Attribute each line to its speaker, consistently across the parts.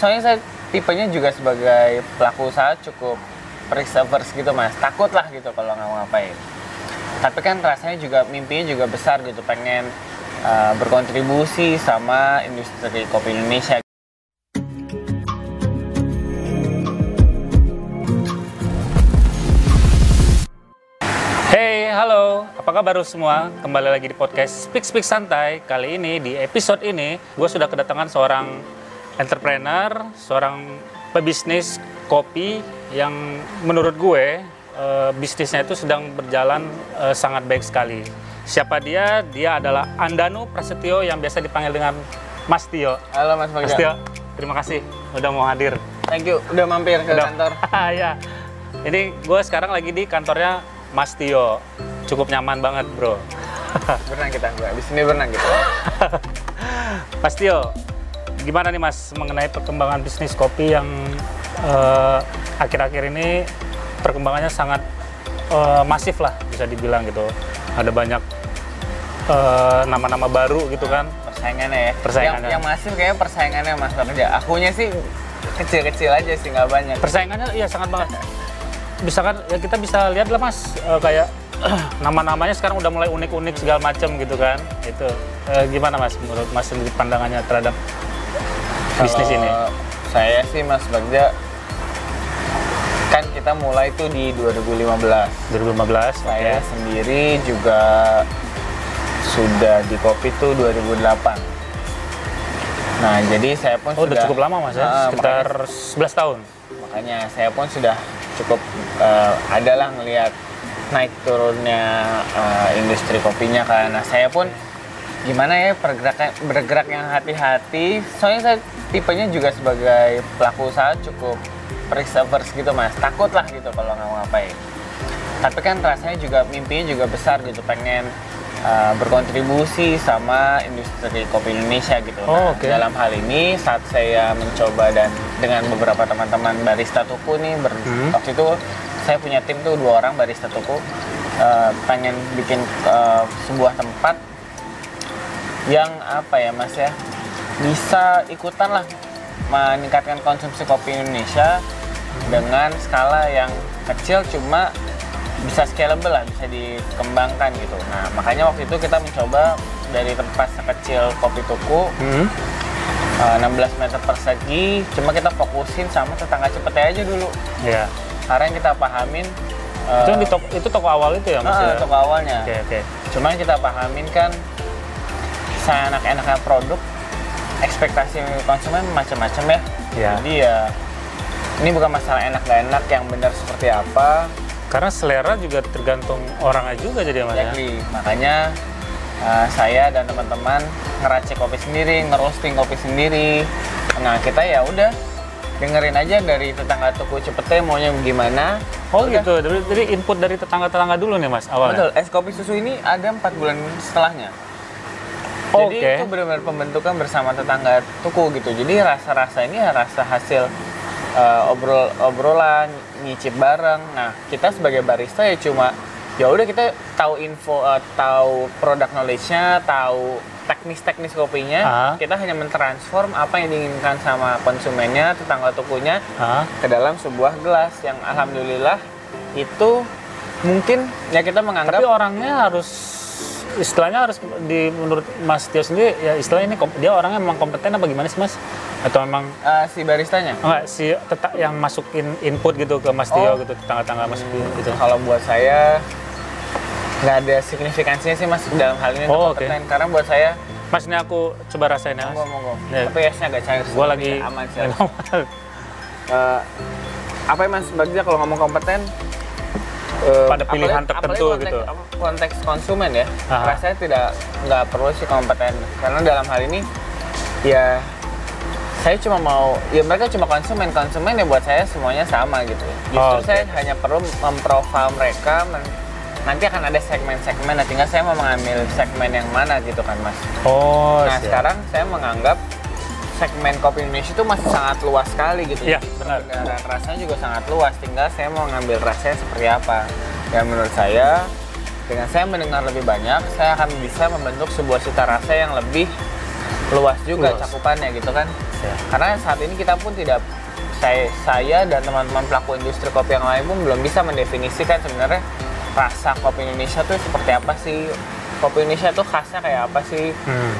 Speaker 1: soalnya saya tipenya juga sebagai pelaku usaha cukup risk gitu mas takut lah gitu kalau nggak ngapain tapi kan rasanya juga mimpinya juga besar gitu pengen uh, berkontribusi sama industri kopi Indonesia
Speaker 2: Hey, halo. Apa kabar semua? Kembali lagi di podcast Speak Speak Santai. Kali ini di episode ini, gue sudah kedatangan seorang entrepreneur, seorang pebisnis kopi yang menurut gue uh, bisnisnya itu sedang berjalan uh, sangat baik sekali. Siapa dia? Dia adalah Andanu Prasetyo yang biasa dipanggil dengan Mas Tio.
Speaker 1: Halo Mas
Speaker 2: Mas Tio, terima kasih udah mau hadir.
Speaker 1: Thank you, udah mampir ke
Speaker 2: Udah.
Speaker 1: kantor.
Speaker 2: ya. Ini gue sekarang lagi di kantornya Mas Tio. Cukup nyaman banget, bro.
Speaker 1: berenang kita enggak di sini berenang gitu.
Speaker 2: Mas Tio, gimana nih Mas mengenai perkembangan bisnis kopi yang eh, akhir-akhir ini perkembangannya sangat eh, masif lah bisa dibilang gitu. Ada banyak eh, nama-nama baru gitu kan.
Speaker 1: Persaingannya ya.
Speaker 2: Persaingannya.
Speaker 1: Yang, yang masif kayaknya persaingannya Mas kerja. Akunya sih kecil-kecil aja sih nggak banyak.
Speaker 2: Persaingannya iya sangat banget. Bisa kan ya kita bisa lihat lah Mas kayak nama-namanya sekarang udah mulai unik-unik segala macam gitu kan. Itu Eh, gimana Mas menurut Mas sendiri pandangannya terhadap bisnis ini?
Speaker 1: Saya sih Mas Bagja kan kita mulai tuh di 2015.
Speaker 2: 2015
Speaker 1: Saya
Speaker 2: oke.
Speaker 1: sendiri juga sudah di kopi tuh 2008. Nah, jadi saya pun
Speaker 2: Oh,
Speaker 1: sudah
Speaker 2: udah cukup lama Mas ya,
Speaker 1: Ah,
Speaker 2: sekitar 11 tahun.
Speaker 1: makanya saya pun sudah cukup eh, adalah ngelihat naik turunnya eh, industri kopinya kan. Nah, saya pun gimana ya pergerakan bergerak yang hati-hati. Soalnya saya tipenya juga sebagai pelaku usaha cukup risk gitu mas. Takut lah gitu kalau nggak ngapain. Tapi kan rasanya juga mimpinya juga besar gitu pengen uh, berkontribusi sama industri kopi Indonesia gitu.
Speaker 2: Oh,
Speaker 1: Nah,
Speaker 2: oke.
Speaker 1: dalam hal ini saat saya mencoba dan dengan beberapa teman-teman barista tuku nih ber-
Speaker 2: Hmm.
Speaker 1: waktu itu saya punya tim tuh dua orang barista tuku uh, pengen bikin uh, sebuah tempat yang apa ya mas ya bisa ikutan lah meningkatkan konsumsi kopi Indonesia dengan skala yang kecil cuma bisa scalable lah bisa dikembangkan gitu nah makanya waktu itu kita mencoba dari tempat sekecil kopi tuku
Speaker 2: Hmm.
Speaker 1: uh, 16 meter persegi cuma kita fokusin sama tetangga cepetnya aja dulu
Speaker 2: Ya.
Speaker 1: karena yang kita pahamin uh,
Speaker 2: itu di toko, itu toko awal itu ya Mas ya?
Speaker 1: toko awalnya
Speaker 2: Oke, oke.
Speaker 1: Cuman kita pahamin kan saya anak-anaknya produk ekspektasi konsumen macam-macam ya.
Speaker 2: Iya.
Speaker 1: Jadi ya ini bukan masalah enak gak enak yang benar seperti apa.
Speaker 2: Karena selera juga tergantung orangnya juga jadi Mas ya.
Speaker 1: Exactly. Makanya uh, saya dan teman-teman ngeracik kopi sendiri, ngerosting kopi sendiri. Nah kita ya udah dengerin aja dari tetangga tuku cepetnya maunya gimana.
Speaker 2: Oh
Speaker 1: Udah.
Speaker 2: gitu. Jadi input dari tetangga-tetangga dulu nih Mas awalnya.
Speaker 1: Betul, es kopi susu ini ada empat bulan setelahnya.
Speaker 2: Oh,
Speaker 1: Jadi itu benar-benar pembentukan bersama tetangga tuku gitu. Jadi rasa-rasa ini rasa hasil uh, obrol obrolan, nyicip bareng. Nah, kita sebagai barista ya cuma ya udah kita tahu info, uh, tahu produk knowledge-nya, tahu teknis-teknis kopinya.
Speaker 2: Ah.
Speaker 1: Kita hanya mentransform apa yang diinginkan sama konsumennya, tetangga tukunya
Speaker 2: Hah?
Speaker 1: ke dalam sebuah gelas yang alhamdulillah itu mungkin ya kita menganggap
Speaker 2: Tapi orangnya harus istilahnya harus di menurut Mas Tio sendiri ya istilahnya ini dia orangnya memang kompeten apa gimana sih Mas? Atau memang
Speaker 1: uh, si baristanya
Speaker 2: enggak si tetap yang masukin input gitu ke Mas Tio
Speaker 1: Oh.
Speaker 2: gitu tetangga-tetangga Mas Tio gitu.
Speaker 1: kalau buat saya nggak ada signifikansinya sih mas dalam hal ini
Speaker 2: Oh,
Speaker 1: kompeten. karena buat saya
Speaker 2: Mas ini aku coba rasain ya.
Speaker 1: monggo monggo
Speaker 2: Ya.
Speaker 1: tapi esnya agak cair
Speaker 2: Gua lagi
Speaker 1: aman sih Eh, apa ya mas Bagja kalau ngomong kompeten eh,
Speaker 2: Pada pilihan
Speaker 1: apalagi-
Speaker 2: tertentu
Speaker 1: apalagi konteks,
Speaker 2: gitu.
Speaker 1: konteks konsumen ya
Speaker 2: Aha.
Speaker 1: rasanya tidak nggak perlu sih kompeten karena dalam hal ini ya saya cuma mau ya mereka cuma konsumen konsumen ya buat saya semuanya sama gitu justru
Speaker 2: Oh, oke.
Speaker 1: saya hanya perlu memprofil mereka men- nanti akan ada segmen-segmen nah tinggal saya mau mengambil segmen yang mana gitu kan mas
Speaker 2: Oh,
Speaker 1: nah
Speaker 2: siap.
Speaker 1: sekarang saya menganggap segmen kopi Indonesia itu masih sangat luas sekali gitu
Speaker 2: Iya, benar.
Speaker 1: dan rasanya juga sangat luas tinggal saya mau ngambil rasanya seperti apa dan menurut saya dengan saya mendengar lebih banyak saya akan bisa membentuk sebuah cita rasa yang lebih luas juga
Speaker 2: Luas.
Speaker 1: cakupannya gitu kan.
Speaker 2: Ya.
Speaker 1: Karena saat ini kita pun tidak saya, saya dan teman-teman pelaku industri kopi yang lain pun belum bisa mendefinisikan sebenarnya rasa kopi Indonesia tuh seperti apa sih kopi Indonesia tuh khasnya kayak apa sih
Speaker 2: Hmm.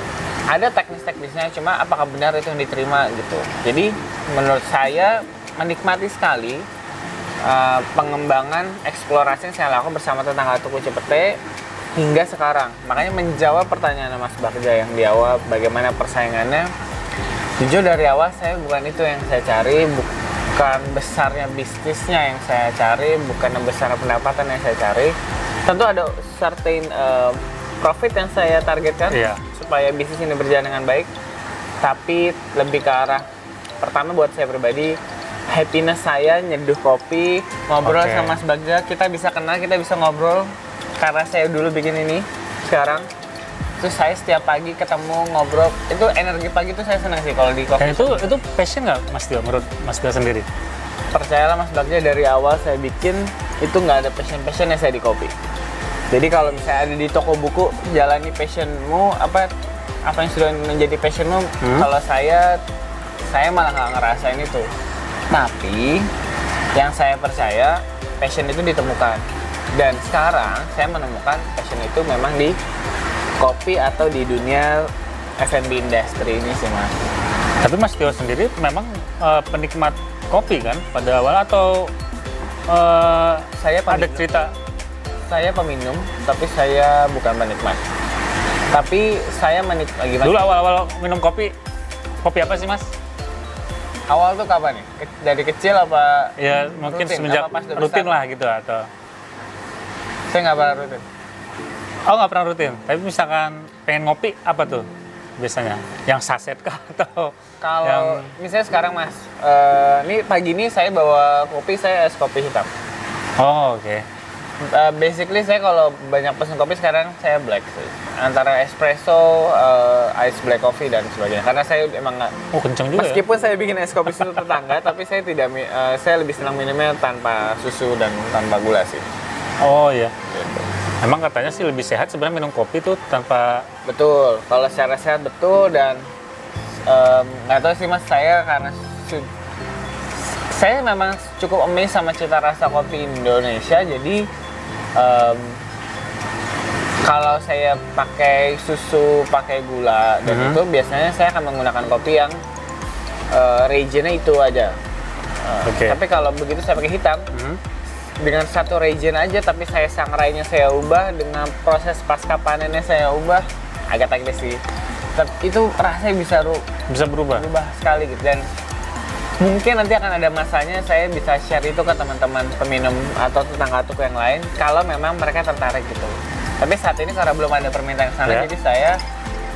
Speaker 1: Ada teknis-teknisnya cuma apakah benar itu yang diterima gitu. Jadi menurut saya menikmati sekali uh, pengembangan eksplorasi yang saya lakukan bersama tetangga Tuku Cepete hingga sekarang. Makanya menjawab pertanyaan Mas Bagja yang di awal bagaimana persaingannya? Jujur dari awal saya bukan itu yang saya cari bukan besarnya bisnisnya yang saya cari bukan besar pendapatan yang saya cari. Tentu ada certain uh, profit yang saya targetkan
Speaker 2: Iya.
Speaker 1: supaya bisnis ini berjalan dengan baik. Tapi lebih ke arah pertama buat saya pribadi happiness saya nyeduh kopi ngobrol
Speaker 2: Oke.
Speaker 1: sama Mas Bagja. Kita bisa kenal kita bisa ngobrol. Karena saya dulu bikin ini sekarang. Terus saya setiap pagi ketemu ngobrol. Itu energi pagi itu saya senang sih kalau di
Speaker 2: Dan
Speaker 1: coffee
Speaker 2: itu itu passion nggak Mas Tio menurut Mas Tio sendiri?
Speaker 1: percayalah Mas Bagja dari awal saya bikin itu nggak ada passion passionnya saya di kopi jadi kalau misalnya ada di toko buku jalani passionmu apa apa yang sudah menjadi passionmu
Speaker 2: Hmm.
Speaker 1: kalau saya saya malah nggak ngerasain itu. Tapi yang saya percaya passion itu ditemukan. Dan sekarang saya menemukan passion itu memang di kopi atau di dunia F&B industry ini sih mas.
Speaker 2: Tapi Mas Tio sendiri memang eh, penikmat kopi kan pada awal atau eh,
Speaker 1: saya
Speaker 2: ada cerita
Speaker 1: saya peminum tapi saya bukan penikmat tapi saya menik gimana
Speaker 2: dulu awal-awal minum kopi kopi apa sih Mas?
Speaker 1: awal tuh kapan nih Ke- dari kecil apa
Speaker 2: Ya mungkin
Speaker 1: Rutin,
Speaker 2: semenjak
Speaker 1: apa pas
Speaker 2: rutin
Speaker 1: besar?
Speaker 2: lah gitu atau
Speaker 1: saya nggak pernah rutin
Speaker 2: Oh nggak pernah rutin, tapi misalkan pengen ngopi apa tuh biasanya? Yang saset kah atau
Speaker 1: kalau
Speaker 2: yang
Speaker 1: misalnya sekarang mas eh, ini pagi ini saya bawa kopi saya es kopi hitam
Speaker 2: Oh oke.
Speaker 1: Eh, basically saya kalau banyak pesen kopi sekarang saya black sih. antara espresso, eh, ice black coffee dan sebagainya karena saya emang nggak
Speaker 2: Oh kenceng juga ya.
Speaker 1: Meskipun saya bikin es kopi susu tetangga, tapi saya tidak eh, saya lebih senang minumnya tanpa susu dan tanpa gula sih.
Speaker 2: Oh iya.
Speaker 1: Gitu.
Speaker 2: Emang katanya sih lebih sehat sebenarnya minum kopi tuh tanpa
Speaker 1: Betul, kalau secara sehat betul dan nggak tahu sih mas saya karena su- saya memang cukup amazed sama cita rasa kopi Indonesia jadi em, kalau saya pakai susu pakai gula dan
Speaker 2: Mhm.
Speaker 1: itu biasanya saya akan menggunakan kopi yang eh, regionnya itu aja. Eh,
Speaker 2: Oke.
Speaker 1: Tapi kalau begitu saya pakai hitam
Speaker 2: Hmm?
Speaker 1: dengan satu region aja tapi saya sangrainya saya ubah dengan proses pasca panennya saya ubah agak teknis sih tapi itu rasanya bisa ru-
Speaker 2: bisa berubah.
Speaker 1: berubah sekali gitu dan mungkin nanti akan ada masanya saya bisa share itu ke teman-teman peminum atau tetangga tuku yang lain kalau memang mereka tertarik gitu tapi saat ini karena belum ada permintaan ke sana
Speaker 2: Ya.
Speaker 1: jadi saya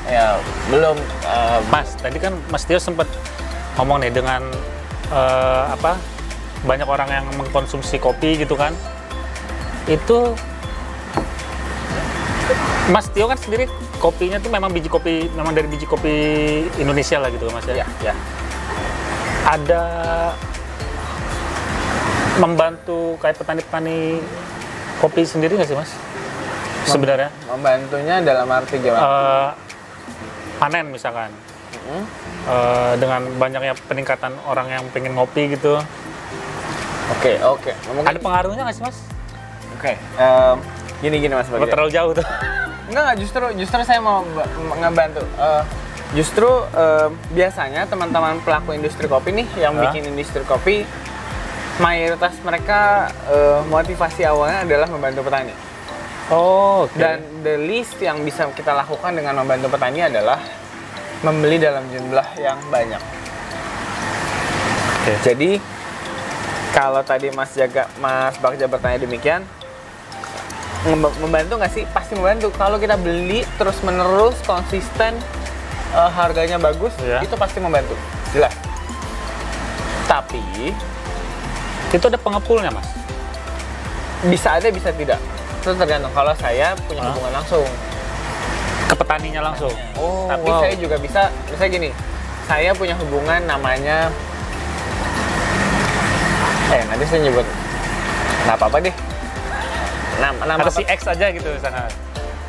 Speaker 1: ya belum eh,
Speaker 2: Mas, tadi kan Mas Tio sempat ngomong nih dengan eh, apa banyak orang yang mengkonsumsi kopi gitu kan. Itu Mas Tio kan sendiri kopinya tuh memang biji kopi memang dari biji kopi Indonesia lah gitu Mas ya.
Speaker 1: ya ya
Speaker 2: Ada membantu kayak petani-petani kopi sendiri nggak sih Mas? Sebenarnya
Speaker 1: membantunya dalam arti gimana
Speaker 2: Eh, panen misalkan? Eh, dengan banyaknya peningkatan orang yang pengen ngopi gitu
Speaker 1: oke oke mungkin
Speaker 2: ada pengaruhnya nggak sih mas?
Speaker 1: oke em, gini gini mas
Speaker 2: terlalu jauh tuh
Speaker 1: Enggak, enggak, justru justru saya mau ngebantu. Eh, justru eh, biasanya teman-teman pelaku industri kopi nih yang
Speaker 2: Hah?
Speaker 1: bikin industri kopi mayoritas mereka eh, motivasi awalnya adalah membantu petani.
Speaker 2: oh oke
Speaker 1: Dan the least yang bisa kita lakukan dengan membantu petani adalah membeli dalam jumlah yang banyak.
Speaker 2: Oke.
Speaker 1: Jadi kalau tadi Mas Jaga Mas Bagja bertanya demikian, membantu nggak sih? Pasti membantu. Kalau kita beli terus menerus konsisten eh, harganya bagus,
Speaker 2: Iya.
Speaker 1: itu pasti membantu. Jelas. Tapi
Speaker 2: itu ada pengepulnya mas
Speaker 1: bisa ada bisa tidak. Itu tergantung. Kalau saya punya
Speaker 2: Hah?
Speaker 1: hubungan langsung.
Speaker 2: ke petaninya langsung oh
Speaker 1: Tapi
Speaker 2: wow.
Speaker 1: saya juga bisa, misalnya gini, saya punya hubungan namanya, eh nanti saya nyebut, nggak apa-apa deh. Nama, nama
Speaker 2: si X aja gitu misalnya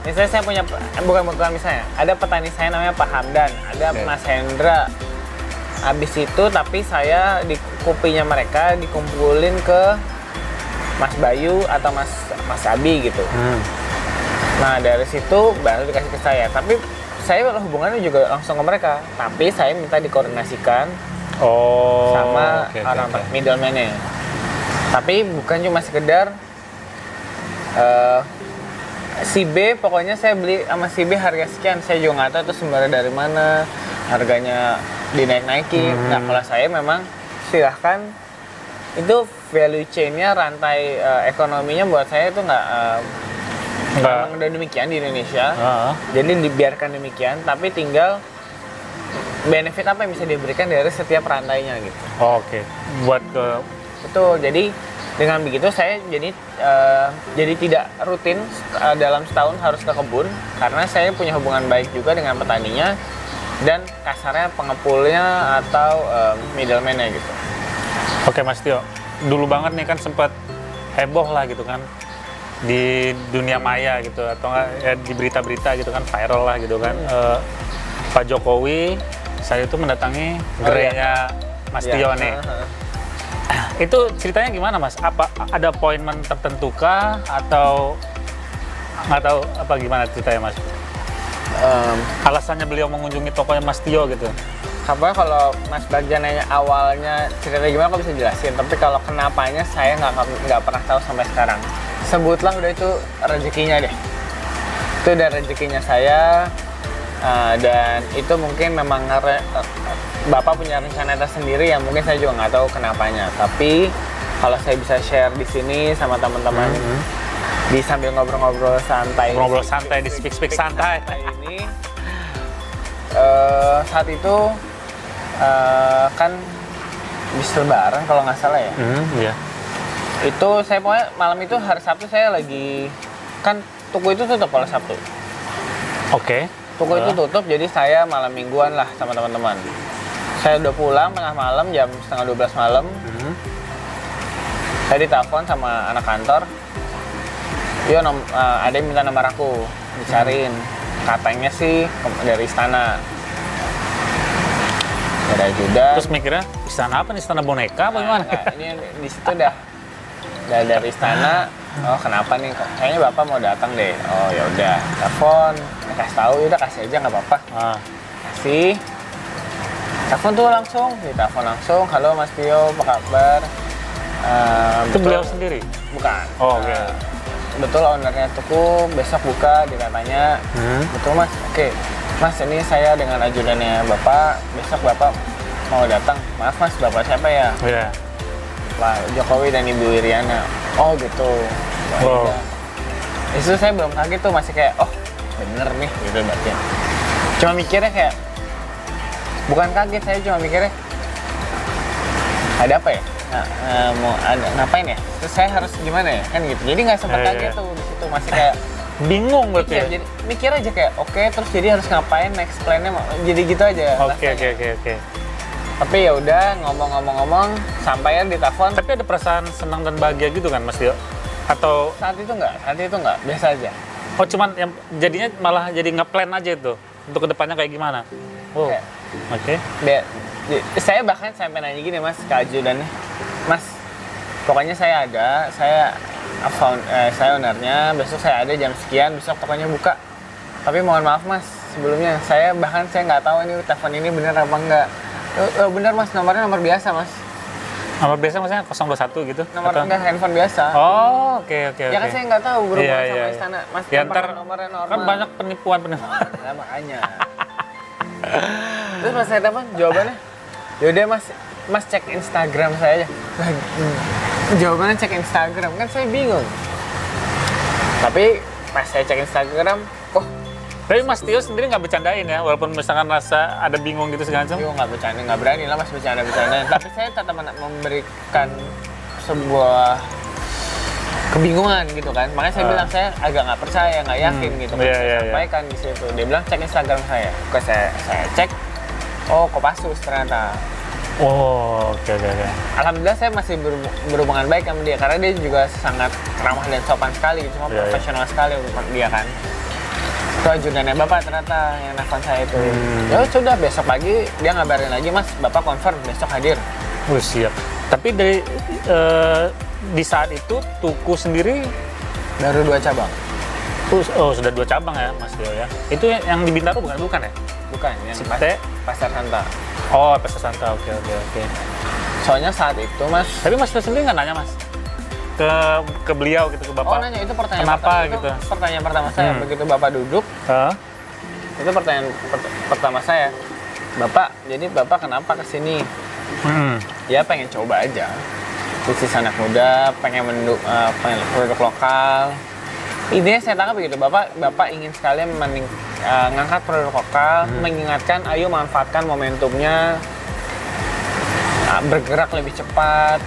Speaker 1: misalnya saya punya eh, bukan bukan misalnya ada petani saya namanya Pak Hamdan ada
Speaker 2: Oke.
Speaker 1: Mas Hendra habis itu tapi saya di kopinya mereka dikumpulin ke Mas Bayu atau Mas Mas Abi gitu
Speaker 2: Hmm.
Speaker 1: nah dari situ baru dikasih ke saya tapi saya hubungannya juga langsung ke mereka tapi saya minta dikoordinasikan
Speaker 2: Oh.
Speaker 1: sama
Speaker 2: oke,
Speaker 1: orang
Speaker 2: oke.
Speaker 1: middleman-nya. Tapi bukan cuma sekedar eh, si B pokoknya saya beli sama si B harga sekian saya juga nggak tahu itu sumbernya dari mana harganya dinaik-naikin.
Speaker 2: Hmm.
Speaker 1: Nah kalau saya memang silahkan itu value chain-nya rantai eh, ekonominya buat saya itu nggak
Speaker 2: Nggak.
Speaker 1: memang udah demikian di Indonesia.
Speaker 2: Ah.
Speaker 1: Jadi dibiarkan demikian, tapi tinggal benefit apa yang bisa diberikan dari setiap rantainya gitu.
Speaker 2: Oh, Oke. Buat ke
Speaker 1: Betul. Jadi dengan begitu saya jadi eh, jadi tidak rutin eh, dalam setahun harus ke kebun karena saya punya hubungan baik juga dengan petaninya dan kasarnya pengepulnya atau eh, middleman-nya gitu.
Speaker 2: Oke Mas Tio, dulu banget nih kan sempat heboh lah gitu kan di dunia maya gitu atau nggak ya, di berita-berita gitu kan viral lah gitu kan Eh, Pak Jokowi saat itu mendatangi
Speaker 1: Oh, iya.
Speaker 2: gerenya Mas Tio
Speaker 1: Ya,
Speaker 2: nih.
Speaker 1: heeh.
Speaker 2: Itu ceritanya gimana Mas? Apa ada appointment tertentu kah atau nggak tahu apa gimana ceritanya Mas?
Speaker 1: Em,
Speaker 2: Alasannya beliau mengunjungi tokonya Mas Tio gitu.
Speaker 1: apa kalau Mas Bagja nanya awalnya ceritanya gimana aku bisa jelasin tapi kalau kenapanya saya nggak nggak pernah tahu sampai sekarang sebutlah udah itu rezekinya deh itu udah rezekinya saya uh, dan itu mungkin memang ngere- uh, bapak punya rencana tersendiri yang mungkin saya juga nggak tahu kenapanya tapi kalau saya bisa share di sini sama teman-teman di sambil ngobrol-ngobrol santai
Speaker 2: Ngobrol santai di Speak Speak Santai.
Speaker 1: ini eh, saat itu eh, kan bis lebaran kalau nggak salah ya
Speaker 2: Hmm, iya.
Speaker 1: itu saya pokoknya malam itu hari Sabtu saya lagi kan toko itu tutup kalau Sabtu
Speaker 2: Oke.
Speaker 1: Toko itu tutup jadi saya malam mingguan lah sama teman-teman. Saya udah pulang tengah malam jam setengah 12 malam.
Speaker 2: Hmm.
Speaker 1: saya ditelepon sama anak kantor. Yo nom, eh, ada yang minta nomor aku. Dicariin. Katanya sih dari istana. Dari ajudan
Speaker 2: Terus mikirnya istana apa nih? Istana boneka apa gimana?
Speaker 1: Nah, ini di situ udah dari istana oh kenapa nih kok? Kayaknya bapak mau datang deh. Oh ya udah. Telepon. Kasih tahu. Ya udah kasih aja nggak apa-apa.
Speaker 2: Ah,
Speaker 1: kasih. Telepon tuh langsung. Ditelepon langsung. Halo mas Tio. Apa kabar? Eh,
Speaker 2: itu
Speaker 1: betul-
Speaker 2: beliau sendiri.
Speaker 1: bukan.
Speaker 2: Oh, oke.
Speaker 1: Eh, betul ownernya tuku. Besok buka dikatanya
Speaker 2: Hmm.
Speaker 1: betul mas? Oke. Mas ini saya dengan ajudannya bapak. Besok bapak mau datang. Maaf mas. Bapak siapa ya?
Speaker 2: Iya.
Speaker 1: Pak Jokowi dan Ibu Iriana oh gitu. Wah,
Speaker 2: Wow.
Speaker 1: iya. Di situ saya belum kaget tuh masih kayak oh bener nih gitu berarti. Cuma mikirnya kayak bukan kaget saya cuma mikirnya ada apa ya? Nah, eh, mau ada ngapain ya? Terus saya harus gimana ya? Kan gitu. Jadi nggak sempat
Speaker 2: Iya, iya,
Speaker 1: kaget tuh di situ masih kayak
Speaker 2: Bingung berarti
Speaker 1: mikir,
Speaker 2: ya?
Speaker 1: jadi mikir aja kayak oke terus jadi harus ngapain next plan-nya jadi gitu aja.
Speaker 2: Oke, oke, oke, oke.
Speaker 1: Tapi ya udah ngomong-ngomong-ngomong sampai di telepon
Speaker 2: Tapi ada perasaan senang dan bahagia gitu kan Mas Tio? Atau
Speaker 1: saat itu enggak saat itu enggak biasa aja
Speaker 2: oh cuman yang jadinya malah jadi nge-plan aja itu untuk ke depannya kayak gimana? Oh,
Speaker 1: Kayak,
Speaker 2: oke.
Speaker 1: Be- di- saya bahkan sampai nanya gini mas ke ajudannya mas pokoknya saya ada saya found, eh, saya ownernya besok saya ada jam sekian besok pokoknya buka tapi mohon maaf mas sebelumnya saya bahkan saya nggak tahu ini telepon ini bener apa enggak "Eh, eh, bener mas. Nomornya nomor biasa mas.
Speaker 2: Nomor biasa maksudnya 021 gitu?
Speaker 1: nomor
Speaker 2: Atau-
Speaker 1: enggak handphone biasa.
Speaker 2: Oh, oke, oke,
Speaker 1: ya kan saya nggak tahu berhubungan
Speaker 2: Iya,
Speaker 1: sama
Speaker 2: iya,
Speaker 1: istana. Mas
Speaker 2: Ya, ntar
Speaker 1: nomornya normal.
Speaker 2: kan banyak penipuan-penipuan.
Speaker 1: Nah, makanya. Terus pas saya telepon jawabannya, yaudah mas, mas cek Instagram saya aja. Jawabannya cek Instagram, kan saya bingung. Tapi pas saya cek Instagram, oh,
Speaker 2: Tapi Mas Tio sendiri nggak bercandain ya, walaupun misalkan rasa ada bingung gitu segala macam.
Speaker 1: yo nggak bercanda, nggak berani lah mas bercanda-bercanda. Tapi saya tetap memberikan sebuah kebingungan gitu kan. Makanya saya
Speaker 2: Ah.
Speaker 1: bilang saya agak nggak percaya, nggak yakin
Speaker 2: Hmm,
Speaker 1: gitu.
Speaker 2: iya,
Speaker 1: saya
Speaker 2: iya, iya.
Speaker 1: sampaikan di situ. Dia bilang cek Instagram saya. Oke saya saya cek. Oh, Kopassus ternyata.
Speaker 2: Oh, oke, oke, oke.
Speaker 1: Alhamdulillah saya masih berhub- berhubungan baik sama dia karena dia juga sangat ramah dan sopan sekali, cuma
Speaker 2: iya.
Speaker 1: profesional sekali untuk dia kan. Itu ajudannya bapak ternyata yang nelfon saya itu
Speaker 2: Hmm.
Speaker 1: ya sudah besok pagi dia ngabarin lagi mas bapak confirm besok hadir
Speaker 2: Oh, siap. Tapi dari eh, di saat itu Tuku sendiri
Speaker 1: baru dua cabang
Speaker 2: tuh oh sudah dua cabang ya Mas Tio ya. Itu yang di Bintaro bukan bukan ya?
Speaker 1: bukan yang
Speaker 2: Cipete.
Speaker 1: pasar Santa
Speaker 2: Oh, Pesta Santa. Oke, oke, oke.
Speaker 1: soalnya saat itu mas
Speaker 2: Tapi Mas Tio sendiri nggak nanya Mas ke ke beliau gitu ke
Speaker 1: oh
Speaker 2: Bapak.
Speaker 1: nanya itu pertanyaan
Speaker 2: Kenapa
Speaker 1: pertama,
Speaker 2: gitu?
Speaker 1: pertanyaan pertama saya
Speaker 2: Hmm.
Speaker 1: begitu bapak duduk
Speaker 2: Hah?
Speaker 1: itu pertanyaan per- pertama saya bapak jadi bapak kenapa ke sini
Speaker 2: Hmm.
Speaker 1: ya pengen coba aja bisnis anak muda pengen menduk eh, pengen produk lokal intinya saya tangkap begitu bapak bapak ingin sekali mening, eh, ngangkat produk lokal mengingatkan ayo manfaatkan momentumnya eh, bergerak lebih cepat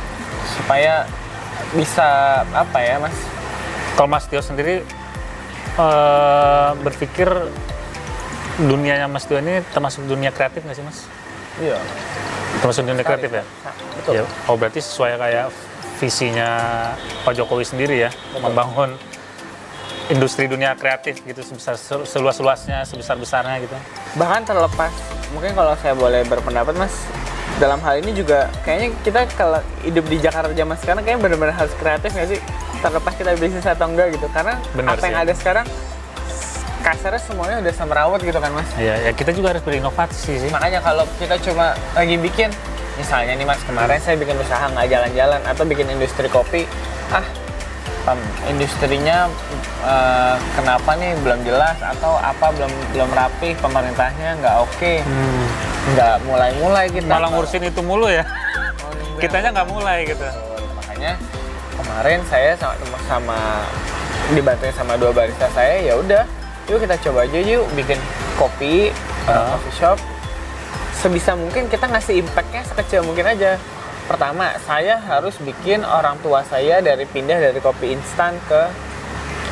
Speaker 1: supaya bisa apa ya mas
Speaker 2: Kalau Mas Tio sendiri eh, berpikir dunianya Mas Tio ini termasuk dunia kreatif nggak sih Mas?
Speaker 1: iya
Speaker 2: Termasuk dunia kreatif ya?
Speaker 1: betul
Speaker 2: Ya, oh berarti sesuai kayak visinya Pak Jokowi sendiri ya, membangun industri dunia kreatif gitu sebesar seluas-luasnya, sebesar-besarnya gitu.
Speaker 1: bahkan terlepas mungkin kalau saya boleh berpendapat mas dalam hal ini juga kayaknya kita kalau hidup di Jakarta zaman sekarang kayaknya benar-benar harus kreatif nggak sih terlepas kita bisnis atau enggak gitu karena
Speaker 2: Benar
Speaker 1: apa yang
Speaker 2: sih.
Speaker 1: ada sekarang kasarnya semuanya udah semrawut gitu kan mas
Speaker 2: Ya, ya kita juga harus berinovasi sih.
Speaker 1: makanya kalau kita cuma lagi bikin misalnya nih mas kemarin saya bikin usaha nggak jalan-jalan atau bikin industri kopi ah industrinya eh, kenapa nih belum jelas atau apa belum belum rapi pemerintahnya nggak oke
Speaker 2: Hmm.
Speaker 1: nggak mulai-mulai kita
Speaker 2: Malah ngurusin itu mulu ya.
Speaker 1: Oh, iya.
Speaker 2: Kitanya nggak mulai gitu.
Speaker 1: Betul. makanya kemarin saya sama, sama dibantuin sama dua barista saya ya udah yuk kita coba aja yuk bikin kopi uh,
Speaker 2: Ah.
Speaker 1: coffee shop sebisa mungkin kita ngasih impactnya sekecil mungkin aja pertama saya harus bikin orang tua saya dari pindah dari kopi instan ke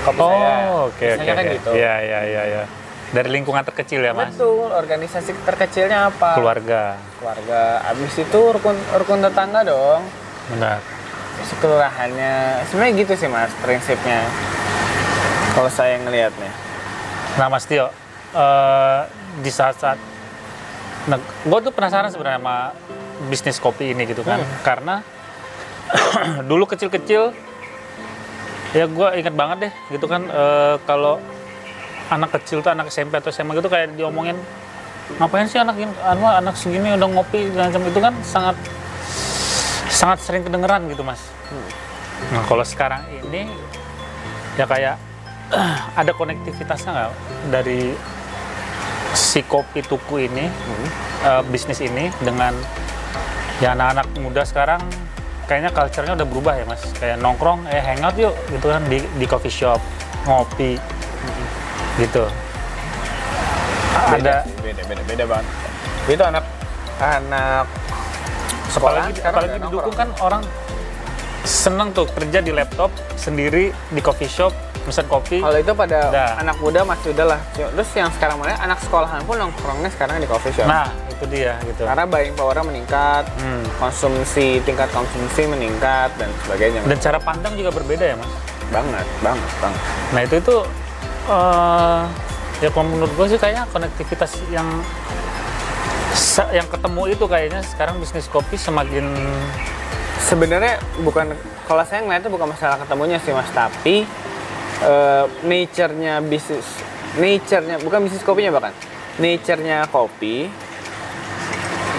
Speaker 1: kopi saya
Speaker 2: Oh, oke oke.
Speaker 1: Biasanya kan
Speaker 2: oke.
Speaker 1: gitu
Speaker 2: Iya iya iya ya. Dari lingkungan terkecil ya, Mas.
Speaker 1: betul organisasi terkecilnya apa
Speaker 2: Keluarga.
Speaker 1: keluarga abis itu rukun rukun tetangga dong
Speaker 2: Benar.
Speaker 1: kelurahannya sebenarnya gitu sih mas prinsipnya kalau saya ngelihatnya
Speaker 2: Nah, Mas Tio, eh, di saat-saat nah, gue tuh penasaran sebenarnya sama bisnis kopi ini gitu kan,
Speaker 1: Hmm.
Speaker 2: karena dulu kecil-kecil ya gue inget banget deh gitu kan eh, kalau anak kecil tuh anak SMP atau SMA gitu kayak diomongin ngapain sih anak anu, anak segini udah ngopi dan macam itu kan sangat sangat sering kedengeran gitu mas. Nah kalau sekarang ini ya kayak ada konektivitasnya nggak dari si kopi tuku ini eh, bisnis ini dengan ya anak-anak muda sekarang kayaknya culture-nya udah berubah ya mas. Kayak nongkrong eh hangout yuk gitu kan di di coffee shop ngopi gitu. Ada
Speaker 1: beda sih, beda beda beda banget. Itu anak anak sekolah
Speaker 2: apalagi apalagi didukung kan orang seneng tuh kerja di laptop sendiri di coffee shop pesan kopi.
Speaker 1: Kalau itu pada
Speaker 2: Udah.
Speaker 1: anak muda masih udah lah. Terus yang sekarang mana anak sekolahan pun nongkrongnya sekarang di coffee shop.
Speaker 2: Nah itu dia gitu.
Speaker 1: Karena buying powernya meningkat
Speaker 2: Hmm.
Speaker 1: konsumsi tingkat konsumsi meningkat dan sebagainya
Speaker 2: dan cara pandang juga berbeda ya mas?
Speaker 1: Banget banget banget.
Speaker 2: Nah itu itu eh, ya kalau menurut gue sih kayaknya konektivitas yang yang ketemu itu kayaknya sekarang bisnis kopi semakin
Speaker 1: sebenarnya bukan kalau saya ngeliatnya bukan masalah ketemunya sih mas tapi eh, nature-nya bisnis nature-nya bukan bisnis kopinya bahkan nature-nya kopi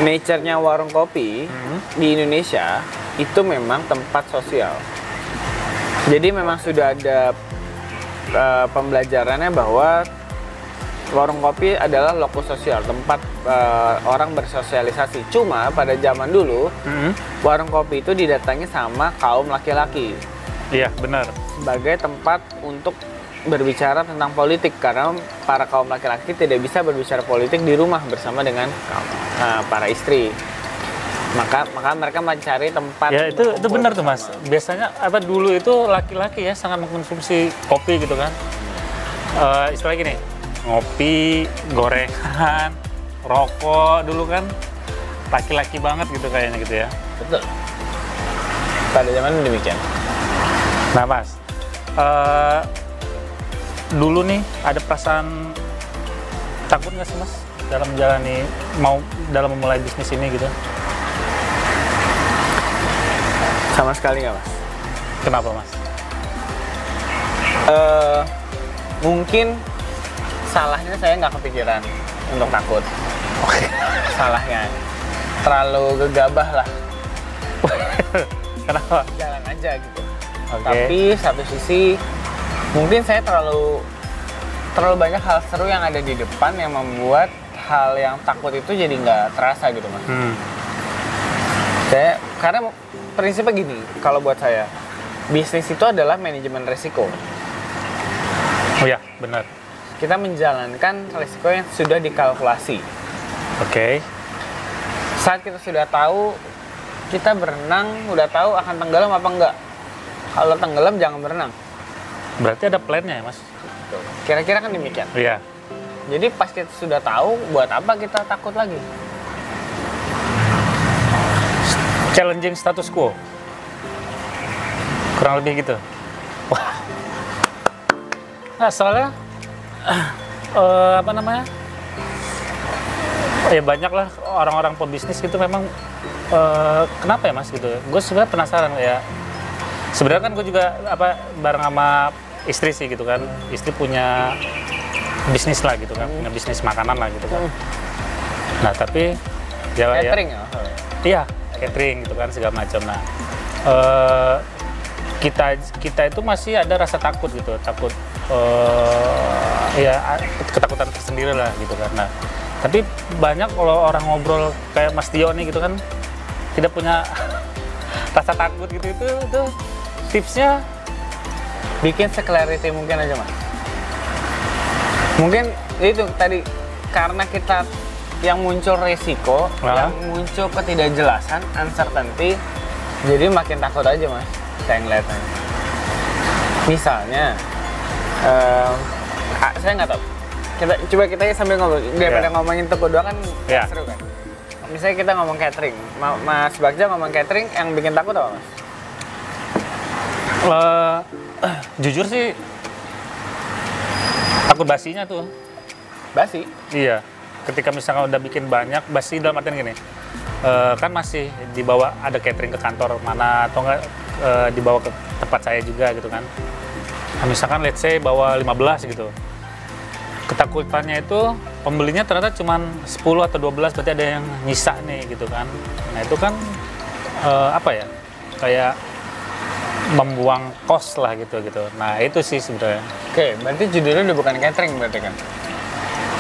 Speaker 1: nature-nya warung kopi di Indonesia itu memang tempat sosial. Jadi memang sudah ada eh, pembelajarannya bahwa warung kopi adalah lokus sosial tempat eh, orang bersosialisasi. Cuma pada zaman dulu warung kopi itu didatangi sama kaum laki-laki.
Speaker 2: Iya benar.
Speaker 1: Sebagai tempat untuk berbicara tentang politik karena para kaum laki-laki tidak bisa berbicara politik di rumah bersama dengan uh, para istri. Maka maka mereka mencari tempat
Speaker 2: ya itu itu benar tuh mas. biasanya apa dulu itu laki-laki ya sangat mengkonsumsi kopi gitu kan. Eh istilahnya gini ngopi gorengan rokok dulu kan laki-laki banget gitu kayaknya gitu ya.
Speaker 1: Betul. Pada zaman demikian.
Speaker 2: Nah, Mas, eh, dulu nih ada perasaan takut nggak sih mas dalam menjalani mau dalam memulai bisnis ini gitu?
Speaker 1: Sama sekali nggak mas?
Speaker 2: Kenapa mas?
Speaker 1: Eh, mungkin salahnya saya nggak kepikiran untuk takut. Salahnya terlalu gegabah lah.
Speaker 2: Kenapa?
Speaker 1: Jalan aja gitu.
Speaker 2: Oke.
Speaker 1: Tapi satu sisi mungkin saya terlalu terlalu banyak hal seru yang ada di depan yang membuat hal yang takut itu jadi nggak terasa gitu mas.
Speaker 2: Hmm.
Speaker 1: Saya karena prinsipnya gini, kalau buat saya bisnis itu adalah manajemen resiko.
Speaker 2: Oh ya, benar.
Speaker 1: Kita menjalankan resiko yang sudah dikalkulasi.
Speaker 2: Oke.
Speaker 1: Saat kita sudah tahu kita berenang, udah tahu akan tenggelam apa enggak. Kalau tenggelam jangan berenang.
Speaker 2: Berarti ada plannya ya mas?
Speaker 1: Kira-kira kan demikian.
Speaker 2: Iya.
Speaker 1: Jadi pas kita sudah tahu, buat apa kita takut lagi?
Speaker 2: Challenging status quo. Kurang lebih gitu. Wah. Nah, soalnya eh, apa namanya? Ya banyak lah orang-orang pebisnis gitu memang eh, kenapa ya mas gitu? Gue sebenarnya penasaran ya. Sebenarnya kan gue juga apa bareng sama istri sih gitu kan. Istri punya bisnis lah gitu kan, punya bisnis makanan lah gitu kan. Nah tapi ya, ya
Speaker 1: Catering ya?
Speaker 2: Iya, catering gitu kan segala macam. Nah, eh, kita kita itu masih ada rasa takut gitu, takut eh ya ketakutan tersendiri lah gitu kan. Nah, tapi banyak kalau orang ngobrol kayak Mas Tio nih gitu kan tidak punya rasa takut gitu itu itu tipsnya
Speaker 1: Bikin seclarity mungkin aja mas. Mungkin itu tadi karena kita yang muncul resiko,
Speaker 2: Ah.
Speaker 1: yang muncul ketidakjelasan, uncertainty, jadi makin takut aja mas. Saya ngeliatnya. Misalnya, ah, saya nggak tahu. Kita coba kita sambil ngobrol daripada
Speaker 2: Ya.
Speaker 1: ngomongin toko doang kan
Speaker 2: Ya.
Speaker 1: seru kan. Misalnya kita ngomong catering, Ma- Mas Bagja ngomong catering yang bikin takut apa mas?
Speaker 2: Jujur sih takut basinya tuh.
Speaker 1: Basi.
Speaker 2: Iya, ketika misalkan udah bikin banyak, basi dalam artian gini, eh, kan masih dibawa ada catering ke kantor mana atau enggak eh, dibawa ke tempat saya juga gitu kan. Nah, misalkan let's say bawa 15 gitu. Ketakutannya itu pembelinya ternyata cuma 10 atau 12 berarti ada yang nyisa nih gitu kan. Nah, itu kan eh, apa ya? Kayak membuang kos lah gitu gitu. Nah, itu sih sebenarnya.
Speaker 1: Oke, berarti judulnya udah bukan catering berarti kan?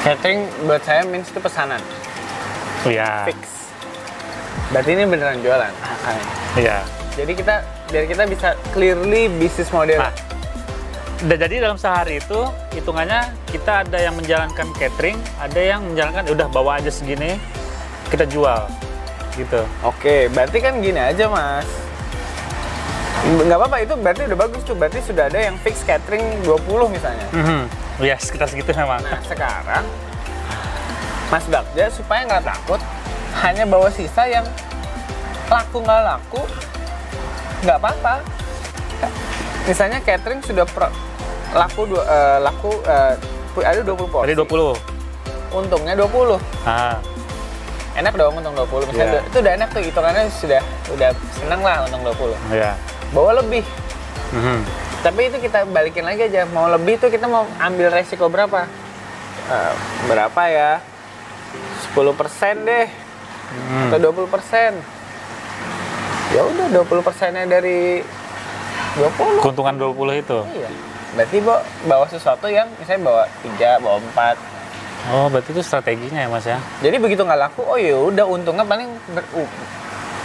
Speaker 1: Catering buat saya means itu pesanan,
Speaker 2: Iya.
Speaker 1: fix. Berarti ini beneran jualan. Ah,
Speaker 2: Iya.
Speaker 1: Jadi kita biar kita bisa clearly bisnis model.
Speaker 2: Nah, jadi dalam sehari itu hitungannya kita ada yang menjalankan catering, ada yang menjalankan "Ya udah bawa aja segini kita jual gitu.
Speaker 1: Oke, berarti kan gini aja mas. Nggak apa-apa itu berarti udah bagus tuh. Berarti sudah ada yang fix catering 20 misalnya.
Speaker 2: Mhm. Ya sekitar segitu memang.
Speaker 1: Nah sekarang Mas Bagja supaya nggak takut hanya bawa sisa yang laku nggak laku nggak apa-apa. Misalnya catering sudah pro- laku dua, eh, laku pu- ada 20 porsi.
Speaker 2: Tadi 20.
Speaker 1: Untungnya 20.
Speaker 2: Ah,
Speaker 1: Enak dong untung 20. Misalnya
Speaker 2: Iya.
Speaker 1: udah- itu udah enak tuh hitungannya sudah udah seneng lah untung 20.
Speaker 2: ya.
Speaker 1: Bawa lebih.
Speaker 2: Mhm.
Speaker 1: Tapi itu kita balikin lagi aja. Mau lebih tuh kita mau ambil resiko berapa? Eh, berapa ya? 10% deh
Speaker 2: Hmm.
Speaker 1: atau 20%. Ya udah 20 persennya dari 20.
Speaker 2: Keuntungan 20 itu.
Speaker 1: Iya. Berarti bawa, bawa sesuatu yang misalnya bawa 3, bawa 4.
Speaker 2: Oh, berarti itu strateginya ya, Mas ya.
Speaker 1: Jadi begitu nggak laku, oh ya udah untungnya paling ber- uh,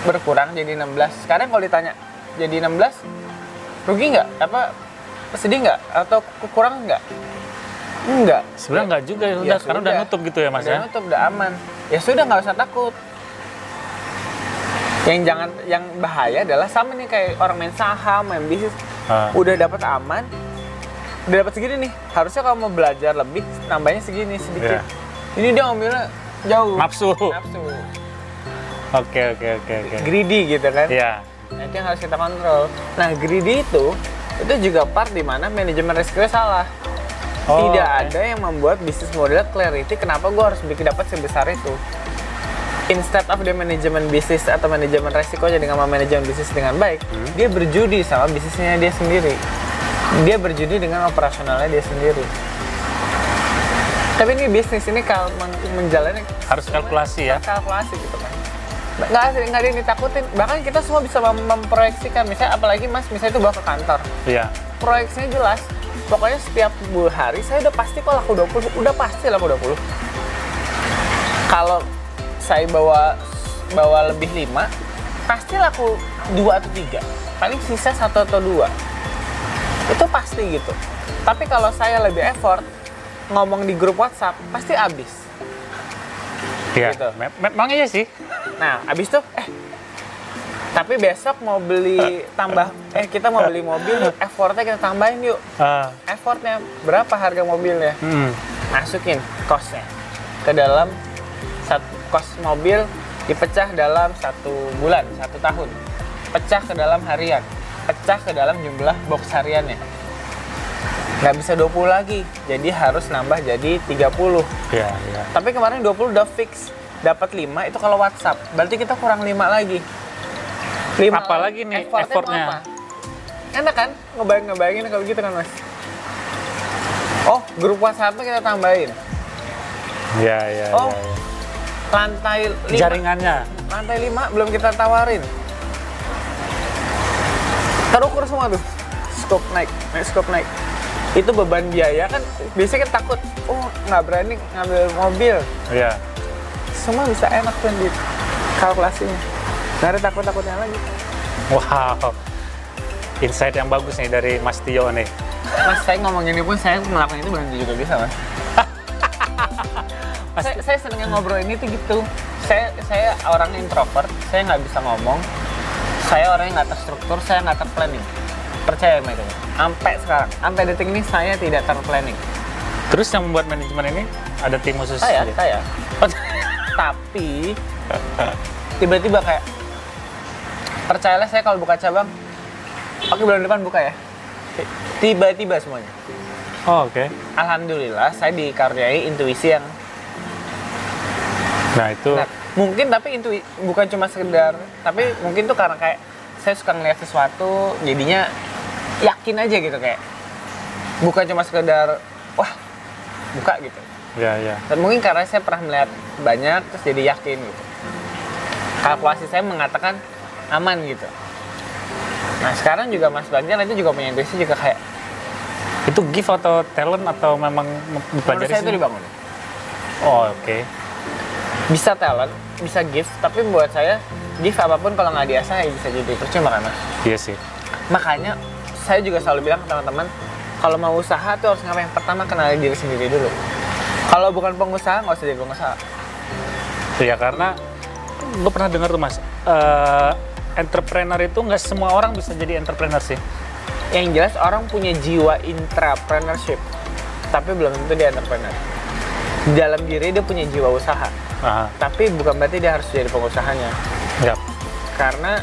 Speaker 1: berkurang jadi 16. Sekarang kalau ditanya jadi 16 rugi nggak? Apa sedih nggak? Atau kurang nggak? Enggak.
Speaker 2: Sebenarnya nggak juga ya,
Speaker 1: Ya
Speaker 2: udah karena udah nutup gitu ya, Mas
Speaker 1: udah
Speaker 2: ya.
Speaker 1: nutup, udah aman. Ya sudah nggak usah takut. Yang jangan, yang bahaya adalah sama nih kayak orang main saham, main bisnis,
Speaker 2: Ah.
Speaker 1: udah dapat aman, udah dapat segini nih. Harusnya kalau mau belajar lebih, nambahnya segini sedikit.
Speaker 2: Iya.
Speaker 1: Ini dia ngambilnya jauh.
Speaker 2: Nafsu.
Speaker 1: Nafsu.
Speaker 2: Oke, oke, oke, oke.
Speaker 1: Greedy gitu kan.
Speaker 2: Iya.
Speaker 1: Nah, itu yang harus kita kontrol. Nah, greedy itu itu juga part di mana manajemen resikonya salah.
Speaker 2: Oh,
Speaker 1: Tidak
Speaker 2: oke.
Speaker 1: ada yang membuat bisnis model clarity kenapa gue harus bikin dapat sebesar itu. Instead of dia manajemen bisnis atau manajemen resikonya dengan manajemen bisnis dengan baik,
Speaker 2: Hmm.
Speaker 1: dia berjudi sama bisnisnya dia sendiri. Dia berjudi dengan operasionalnya dia sendiri. Tapi ini bisnis ini kalau men- menjalani
Speaker 2: Harus kalkulasi ya.
Speaker 1: kalkulasi gitu kan nggak ada nggak ada yang ditakutin. Bahkan kita semua bisa mem- memproyeksikan. Misalnya apalagi mas misalnya itu bawa ke kantor.
Speaker 2: Iya.
Speaker 1: proyeksinya jelas. Pokoknya setiap hari saya udah pasti kok laku 20 udah pasti laku 20 kalau saya bawa bawa lebih 5 pasti laku 2 atau 3 paling sisa satu atau dua. Itu pasti gitu. Tapi kalau saya lebih effort ngomong di grup WhatsApp pasti habis.
Speaker 2: Iya.
Speaker 1: Gitu.
Speaker 2: Me- Memang iya sih.
Speaker 1: Nah, abis itu, eh, tapi besok mau beli tambah, eh kita mau beli mobil yuk, effortnya kita tambahin yuk.
Speaker 2: Ah,
Speaker 1: Effortnya berapa harga mobilnya?
Speaker 2: hmm.
Speaker 1: Masukin costnya ke dalam satu kos mobil dipecah dalam satu bulan, satu tahun. Pecah ke dalam harian, pecah ke dalam jumlah box hariannya. Nggak bisa 20 lagi, jadi harus nambah jadi 30.
Speaker 2: Iya, iya.
Speaker 1: Tapi kemarin 20 udah fix. Dapat 5 itu kalau WhatsApp. Berarti kita kurang 5 lagi. 5
Speaker 2: Apalagi nih
Speaker 1: effortnya.
Speaker 2: effortnya?
Speaker 1: apa? Enak kan? Ngebayang ngebayangin kalau gitu kan, Mas. Oh, grup WhatsApp-nya kita tambahin.
Speaker 2: Iya, iya,
Speaker 1: Oh.
Speaker 2: iya, iya.
Speaker 1: Lantai 5.
Speaker 2: Jaringannya.
Speaker 1: Lantai 5 belum kita tawarin. Terukur semua tuh. Scope naik, naik scope naik. Itu beban biaya kan biasanya kita takut, oh nggak berani ngambil mobil.
Speaker 2: Iya.
Speaker 1: Semua bisa enak tuh di kalkulasinya nggak ada takut-takutnya lagi.
Speaker 2: Wow. Insight yang bagus nih dari Mas Tio nih.
Speaker 1: mas saya ngomong ini pun saya melakukan itu berhenti juga bisa mas. Saya, saya senengnya ngobrol ini tuh gitu. Saya saya orang introvert saya nggak bisa ngomong. Saya orang yang nggak terstruktur saya nggak terplanning. Percaya sama itu. Sampai sekarang sampai detik ini saya tidak terplanning.
Speaker 2: Terus yang membuat manajemen ini? Ada tim khusus.
Speaker 1: saya
Speaker 2: gitu?
Speaker 1: saya.
Speaker 2: Oh,
Speaker 1: tapi tiba-tiba kayak percayalah saya kalau buka cabang oke bulan depan buka ya. Tiba-tiba semuanya.
Speaker 2: Oh, oke.
Speaker 1: alhamdulillah saya dikaruniai intuisi yang
Speaker 2: Nah, itu
Speaker 1: nah, mungkin tapi intui bukan cuma sekedar tapi mungkin tuh karena kayak saya suka ngeliat sesuatu jadinya yakin aja gitu kayak bukan cuma sekedar wah buka gitu
Speaker 2: ya, ya.
Speaker 1: Dan mungkin karena saya pernah melihat banyak terus jadi yakin gitu. Kalkulasi saya mengatakan aman gitu. Nah sekarang juga Mas Banjar itu juga punya intuisi juga kayak
Speaker 2: Itu gift atau talent atau memang dipelajari
Speaker 1: saya itu
Speaker 2: sendiri?
Speaker 1: dibangun.
Speaker 2: Oh, oke.
Speaker 1: Bisa talent, bisa gift, tapi buat saya gift apa pun kalau nggak diasah ya bisa jadi percuma kan Mas.
Speaker 2: Iya sih.
Speaker 1: Makanya saya juga selalu bilang ke teman-teman kalau mau usaha tuh harus ngapain? Pertama kenali diri sendiri dulu. Kalau bukan pengusaha nggak usah jadi pengusaha.
Speaker 2: Ya karena gue pernah dengar tuh mas, eh, entrepreneur itu nggak semua orang bisa jadi entrepreneur sih.
Speaker 1: Yang jelas orang punya jiwa intrapreneurship, tapi belum tentu dia entrepreneur. Di dalam diri dia punya jiwa usaha,
Speaker 2: Aha,
Speaker 1: tapi bukan berarti dia harus jadi pengusahanya.
Speaker 2: ya.
Speaker 1: Karena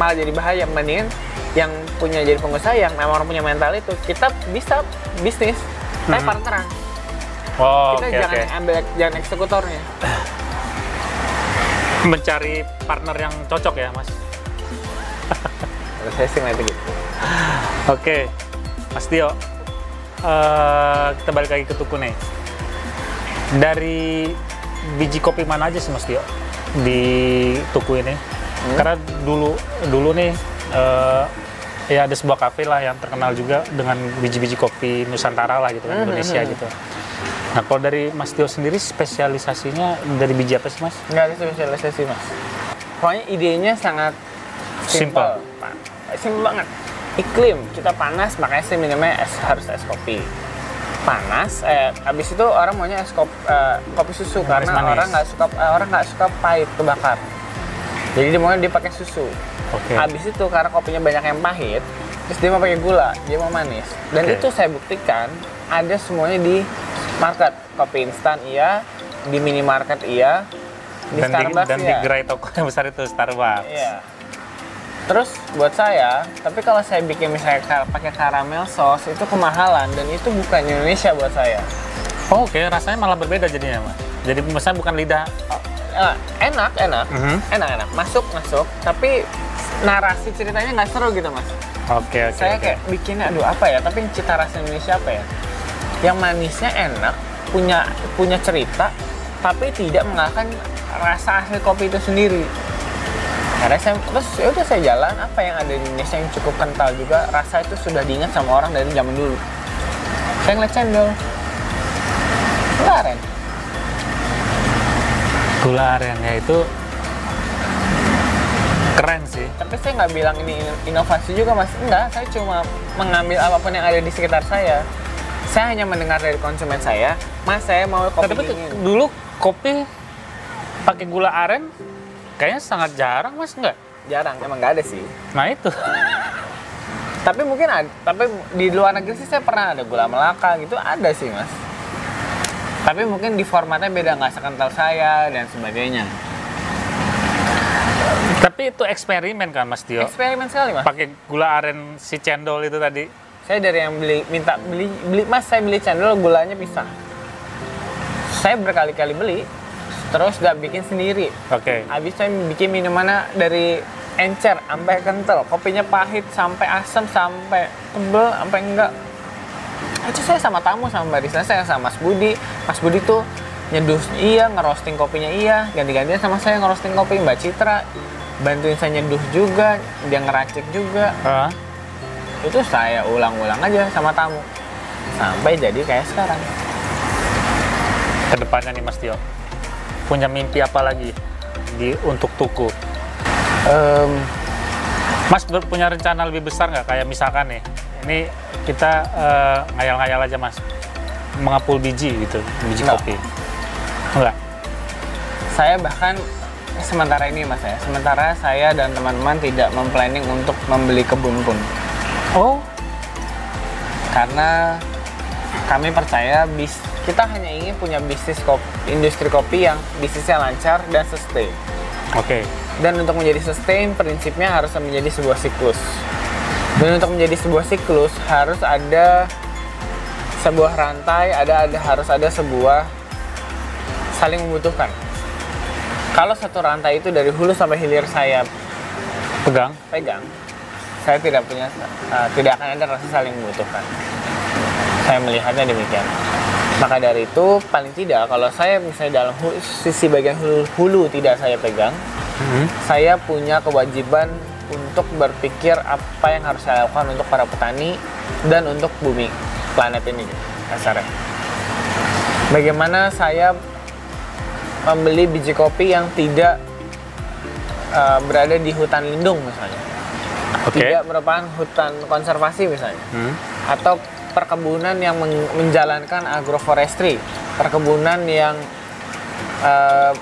Speaker 1: malah jadi bahaya. Mendingan yang punya jadi pengusaha yang memang orang punya mental itu, kita bisa bisnis, tapi
Speaker 2: Mhm.
Speaker 1: partneran.
Speaker 2: Oh,
Speaker 1: Kita
Speaker 2: oke
Speaker 1: jangan
Speaker 2: oke.
Speaker 1: ambil jangan eksekutornya.
Speaker 2: Mencari partner yang cocok ya mas.
Speaker 1: Kalau saya sih gitu.
Speaker 2: Oke, Mas Tio, eh, kita balik lagi ke Tuku nih. Dari biji kopi mana aja sih Mas Tio di Tuku ini? Karena dulu dulu nih eh, ya ada sebuah kafe lah yang terkenal juga dengan biji-biji kopi Nusantara lah gitu kan
Speaker 1: Mhm,
Speaker 2: Indonesia
Speaker 1: mhm.
Speaker 2: gitu. Nah kalau dari Mas Tio sendiri spesialisasinya dari biji apa sih Mas?
Speaker 1: Nggak ada spesialisasi mas. Pokoknya idenya sangat
Speaker 2: Simple.
Speaker 1: simple. Pak. Simple banget. Iklim kita panas makanya saya minumnya es harus es kopi. Panas, eh, habis itu orang maunya es kopi, kopi susu
Speaker 2: Yang
Speaker 1: karena
Speaker 2: manis-manis.
Speaker 1: orang nggak suka eh, orang nggak suka pahit kebakar. Jadi dia maunya dia pakai susu.
Speaker 2: Oke.
Speaker 1: Habis itu karena kopinya banyak yang pahit, terus dia mau pakai gula, dia mau manis. Dan
Speaker 2: Oke.
Speaker 1: itu saya buktikan ada semuanya di market. Kopi instan iya, di minimarket iya, di
Speaker 2: dan di,
Speaker 1: Starbucks
Speaker 2: dan di
Speaker 1: iya.
Speaker 2: gerai toko yang besar itu Starbucks.
Speaker 1: Iya. Terus buat saya, tapi kalau saya bikin misalnya kar- pakai karamel sauce itu kemahalan dan itu bukan Indonesia buat saya.
Speaker 2: Oh, Oke, rasanya malah berbeda jadinya, Mas. Jadi misalnya bukan lidah.
Speaker 1: Oh, enak, enak,
Speaker 2: Mhm.
Speaker 1: enak, enak, masuk, masuk. Tapi narasi ceritanya nggak seru gitu mas.
Speaker 2: Oke, oke.
Speaker 1: saya
Speaker 2: oke.
Speaker 1: kayak bikinnya, aduh apa ya? Tapi cita rasa Indonesia apa ya? Yang manisnya enak, punya punya cerita, tapi tidak mengalahkan rasa asli kopi itu sendiri. Karena saya terus ya udah saya jalan apa yang ada di Indonesia yang cukup kental juga rasa itu sudah diingat sama orang dari zaman dulu. Saya ngeliat cendol, kemarin
Speaker 2: gula aren ya itu keren sih.
Speaker 1: tapi saya nggak bilang ini inovasi juga mas enggak saya cuma mengambil apa pun yang ada di sekitar saya saya hanya mendengar dari konsumen saya mas saya mau kopi
Speaker 2: Tapi
Speaker 1: dingin
Speaker 2: dulu kopi pakai gula aren kayaknya sangat jarang, Mas, enggak?
Speaker 1: jarang emang nggak ada sih
Speaker 2: Nah, itu.
Speaker 1: tapi mungkin ada tapi di luar negeri sih saya pernah ada gula melaka gitu ada sih mas tapi mungkin di formatnya beda nggak sekental saya dan sebagainya
Speaker 2: Tapi itu eksperimen kan, Mas Tio?
Speaker 1: eksperimen sekali mas
Speaker 2: Pakai gula aren si cendol itu tadi.
Speaker 1: Saya dari yang beli minta beli beli mas saya beli cendol gulanya pisah. Saya berkali-kali beli terus gak bikin sendiri.
Speaker 2: Oke.
Speaker 1: habis saya bikin minumannya dari encer sampai kental. Kopinya pahit sampai asam sampai tebel sampai enggak. Itu saya sama tamu sama barista saya sama Mas Budi. Mas Budi tuh nyeduh iya ngerosting kopinya iya. Ganti-gantian sama saya ngerosting kopi Mbak Citra. Bantuin saya nyeduh juga dia ngeracik juga.
Speaker 2: Ah,
Speaker 1: itu saya ulang-ulang aja sama tamu sampai jadi kayak sekarang
Speaker 2: ke depannya nih, Mas Tio. Punya mimpi apa lagi di untuk tuku?
Speaker 1: Em,
Speaker 2: Mas ber- punya rencana lebih besar nggak? Kayak misalkan nih, ini kita eh, ngayal-ngayal aja mas, mengapul biji gitu, biji
Speaker 1: Nggak.
Speaker 2: kopi. Enggak.
Speaker 1: saya bahkan sementara ini mas ya sementara saya dan teman-teman tidak memplanning untuk membeli kebun pun
Speaker 2: Oh,
Speaker 1: karena kami percaya bis kita hanya ingin punya bisnis kopi, industri kopi yang bisnisnya lancar dan sustain
Speaker 2: oke.
Speaker 1: dan untuk menjadi sustain prinsipnya harus menjadi sebuah siklus dan untuk menjadi sebuah siklus harus ada sebuah rantai ada ada harus ada sebuah saling membutuhkan kalau satu rantai itu dari hulu sampai hilir saya
Speaker 2: Pegang.
Speaker 1: pegang saya tidak punya uh, tidak akan ada rasa saling membutuhkan saya melihatnya demikian maka dari itu paling tidak kalau saya misalnya dalam sisi bagian hulu, hulu tidak saya pegang
Speaker 2: Hmm.
Speaker 1: saya punya kewajiban untuk berpikir apa yang harus saya lakukan untuk para petani dan untuk bumi planet ini kasarnya. Bagaimana saya membeli biji kopi yang tidak uh, berada di hutan lindung misalnya,
Speaker 2: Oke.
Speaker 1: tidak merupakan hutan konservasi misalnya,
Speaker 2: Hmm.
Speaker 1: atau perkebunan yang men- menjalankan agroforestry, perkebunan yang uh,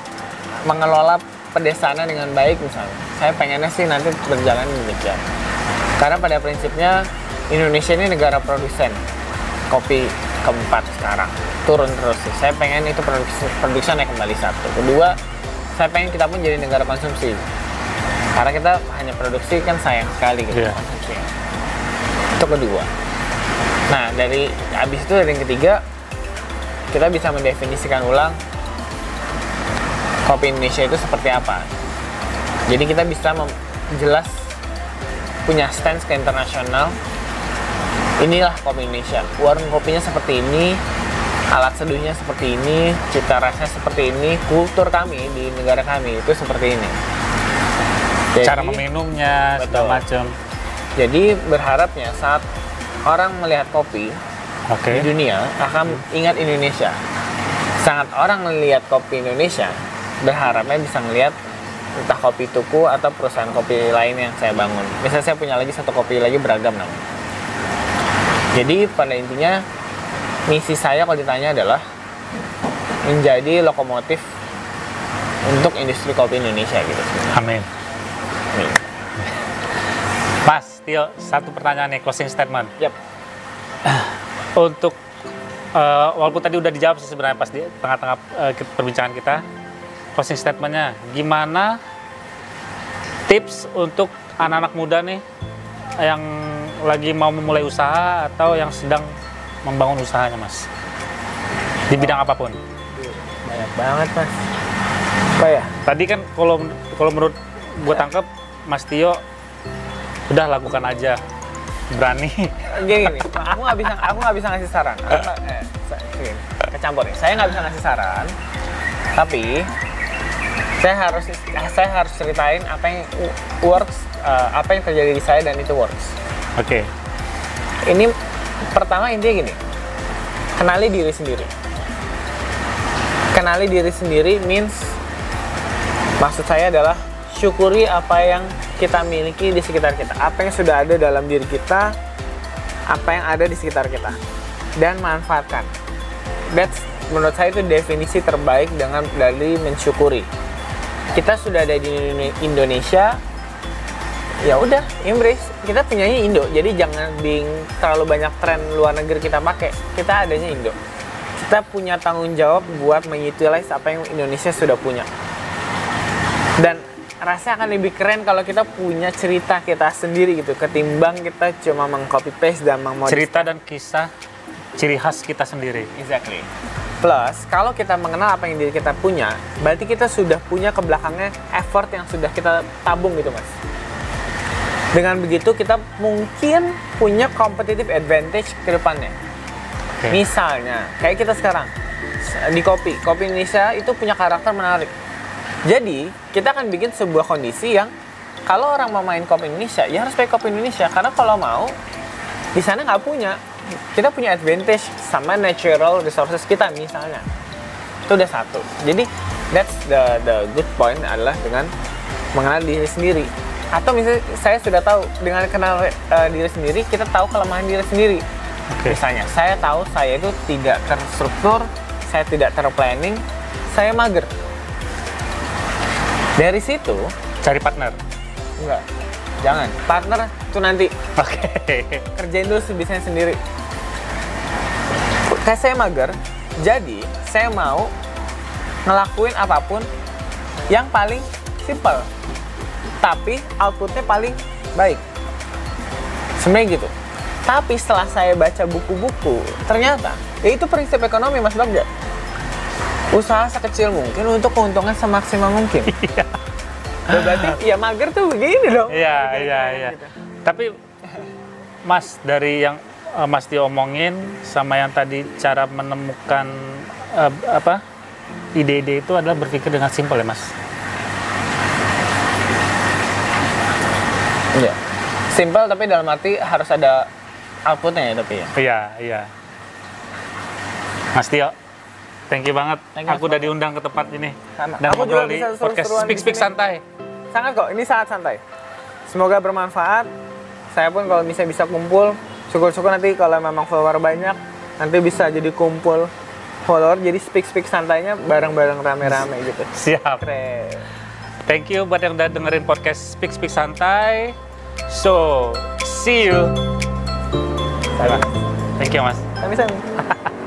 Speaker 1: mengelola pedesaannya dengan baik misalnya. Saya pengennya sih nanti berjalan demikian. Karena pada prinsipnya Indonesia ini negara produsen kopi keempat sekarang turun terus sih. Saya pengen itu produksi produksinya naik kembali satu. Kedua, saya pengen kita pun jadi negara konsumsi. Karena kita hanya produksi kan sayang sekali gitu
Speaker 2: Iya.
Speaker 1: konsumsinya. Itu kedua. Nah dari habis itu dari yang ketiga kita bisa mendefinisikan ulang kopi Indonesia itu seperti apa. Jadi kita bisa jelas punya stance ke internasional. Inilah kopi Indonesia. Warung kopinya seperti ini, alat seduhnya seperti ini, cita rasanya seperti ini, kultur kami di negara kami itu seperti ini.
Speaker 2: Cara
Speaker 1: Jadi-
Speaker 2: meminumnya segala
Speaker 1: Betul.
Speaker 2: macam.
Speaker 1: Jadi berharapnya saat orang melihat kopi
Speaker 2: Oke.
Speaker 1: di dunia akan ingat Indonesia. Saat orang melihat kopi Indonesia, berharapnya bisa melihat entah kopi tuku atau perusahaan kopi lain yang saya bangun. Misalnya saya punya lagi satu kopi lagi beragam namanya. Jadi pada intinya misi saya kalau ditanya adalah menjadi lokomotif untuk industri kopi Indonesia gitu.
Speaker 2: Amin. Tio, satu pertanyaan nih, closing statement.
Speaker 1: Yap.
Speaker 2: Untuk eh, walaupun tadi udah dijawab sih sebenarnya pas di tengah-tengah ke- perbincangan kita, closing statementnya, gimana tips untuk anak-anak muda nih yang lagi mau memulai usaha atau yang sedang membangun usahanya, Mas? Di bidang apa pun.
Speaker 1: Banyak banget mas. Apa ya?
Speaker 2: Tadi kan kalau kalau menurut gue tangkap Mas Tio udah lakukan aja berani
Speaker 1: Gini, gini. aku nggak bisa aku nggak bisa ngasih saran. Aku eh, kecampur ya. Saya nggak bisa ngasih saran, tapi saya harus saya harus ceritain apa yang works, eh, apa yang terjadi di saya dan itu works.
Speaker 2: oke
Speaker 1: Ini pertama intinya gini, kenali diri sendiri. Kenali diri sendiri means maksud saya adalah syukuri apa yang kita miliki di sekitar kita, apa yang sudah ada dalam diri kita, apa yang ada di sekitar kita, dan manfaatkan. That's menurut saya itu definisi terbaik dengan dari mensyukuri. Kita sudah ada di Indonesia, ya udah embrace. Kita punyanya Indo jadi jangan bing terlalu banyak tren luar negeri kita pakai. Kita adanya Indo. Kita punya tanggung jawab buat mengutilize apa yang Indonesia sudah punya. Dan rasanya akan lebih keren kalau kita punya cerita kita sendiri gitu ketimbang kita cuma mengcopy paste dan mengmodif
Speaker 2: cerita dan kisah ciri khas kita sendiri
Speaker 1: Exactly. Plus, kalau kita mengenal apa yang diri kita punya, berarti kita sudah punya ke belakangnya effort yang sudah kita tabung gitu, Mas. Dengan begitu, kita mungkin punya competitive advantage ke depannya.
Speaker 2: Oke.
Speaker 1: Misalnya, kayak kita sekarang di kopi, kopi Indonesia itu punya karakter menarik. Jadi, kita akan bikin sebuah kondisi yang kalau orang mau main kopi Indonesia, ya harus pakai kopi Indonesia. Karena kalau mau, di sana nggak punya. Kita punya advantage sama natural resources kita misalnya. Itu udah satu. Jadi, that's the the good point adalah dengan mengenal diri sendiri. Atau misalnya saya sudah tahu dengan kenal eh, diri sendiri, kita tahu kelemahan diri sendiri.
Speaker 2: Oke.
Speaker 1: Misalnya, saya tahu saya itu tidak terstruktur, saya tidak terplanning, saya mager. Dari situ,
Speaker 2: cari partner
Speaker 1: enggak, jangan. Partner itu nanti
Speaker 2: oke
Speaker 1: kerjain dulu bisnisnya sendiri. Kayak saya mager, jadi saya mau ngelakuin apa pun yang paling simple, tapi outputnya paling baik. Sebenarnya gitu. Tapi setelah saya baca buku-buku, ternyata ya itu prinsip ekonomi Mas Bagja. Usaha sekecil mungkin untuk keuntungan semaksimal mungkin. Ya, berarti ya mager tuh begini dong.
Speaker 2: Iya, iya, iya.
Speaker 1: Gitu.
Speaker 2: Tapi Mas dari yang eh, Mas Tio omongin sama yang tadi cara menemukan eh, apa ide-ide itu adalah berpikir dengan simpel ya Mas.
Speaker 1: Iya. Simple tapi dalam arti harus ada outputnya ya tapi ya.
Speaker 2: Iya, iya. Mas Tio, thank you banget.
Speaker 1: Thank you,
Speaker 2: Aku udah diundang ke tempat ini
Speaker 1: Sama.
Speaker 2: dan
Speaker 1: Aku juga
Speaker 2: ngobrol di podcast Speak Speak. Santai.
Speaker 1: Sangat kok, ini sangat santai. Semoga bermanfaat. Saya pun kalau bisa bisa kumpul, syukur-syukur nanti kalau memang follower banyak, nanti bisa jadi kumpul follower, jadi speak-speak santainya bareng-bareng rame-rame gitu.
Speaker 2: Siap.
Speaker 1: Keren.
Speaker 2: Thank you buat yang udah dengerin podcast Speak Speak Santai. So, see you.
Speaker 1: Salam.
Speaker 2: Thank you, Mas.
Speaker 1: Sami-sami.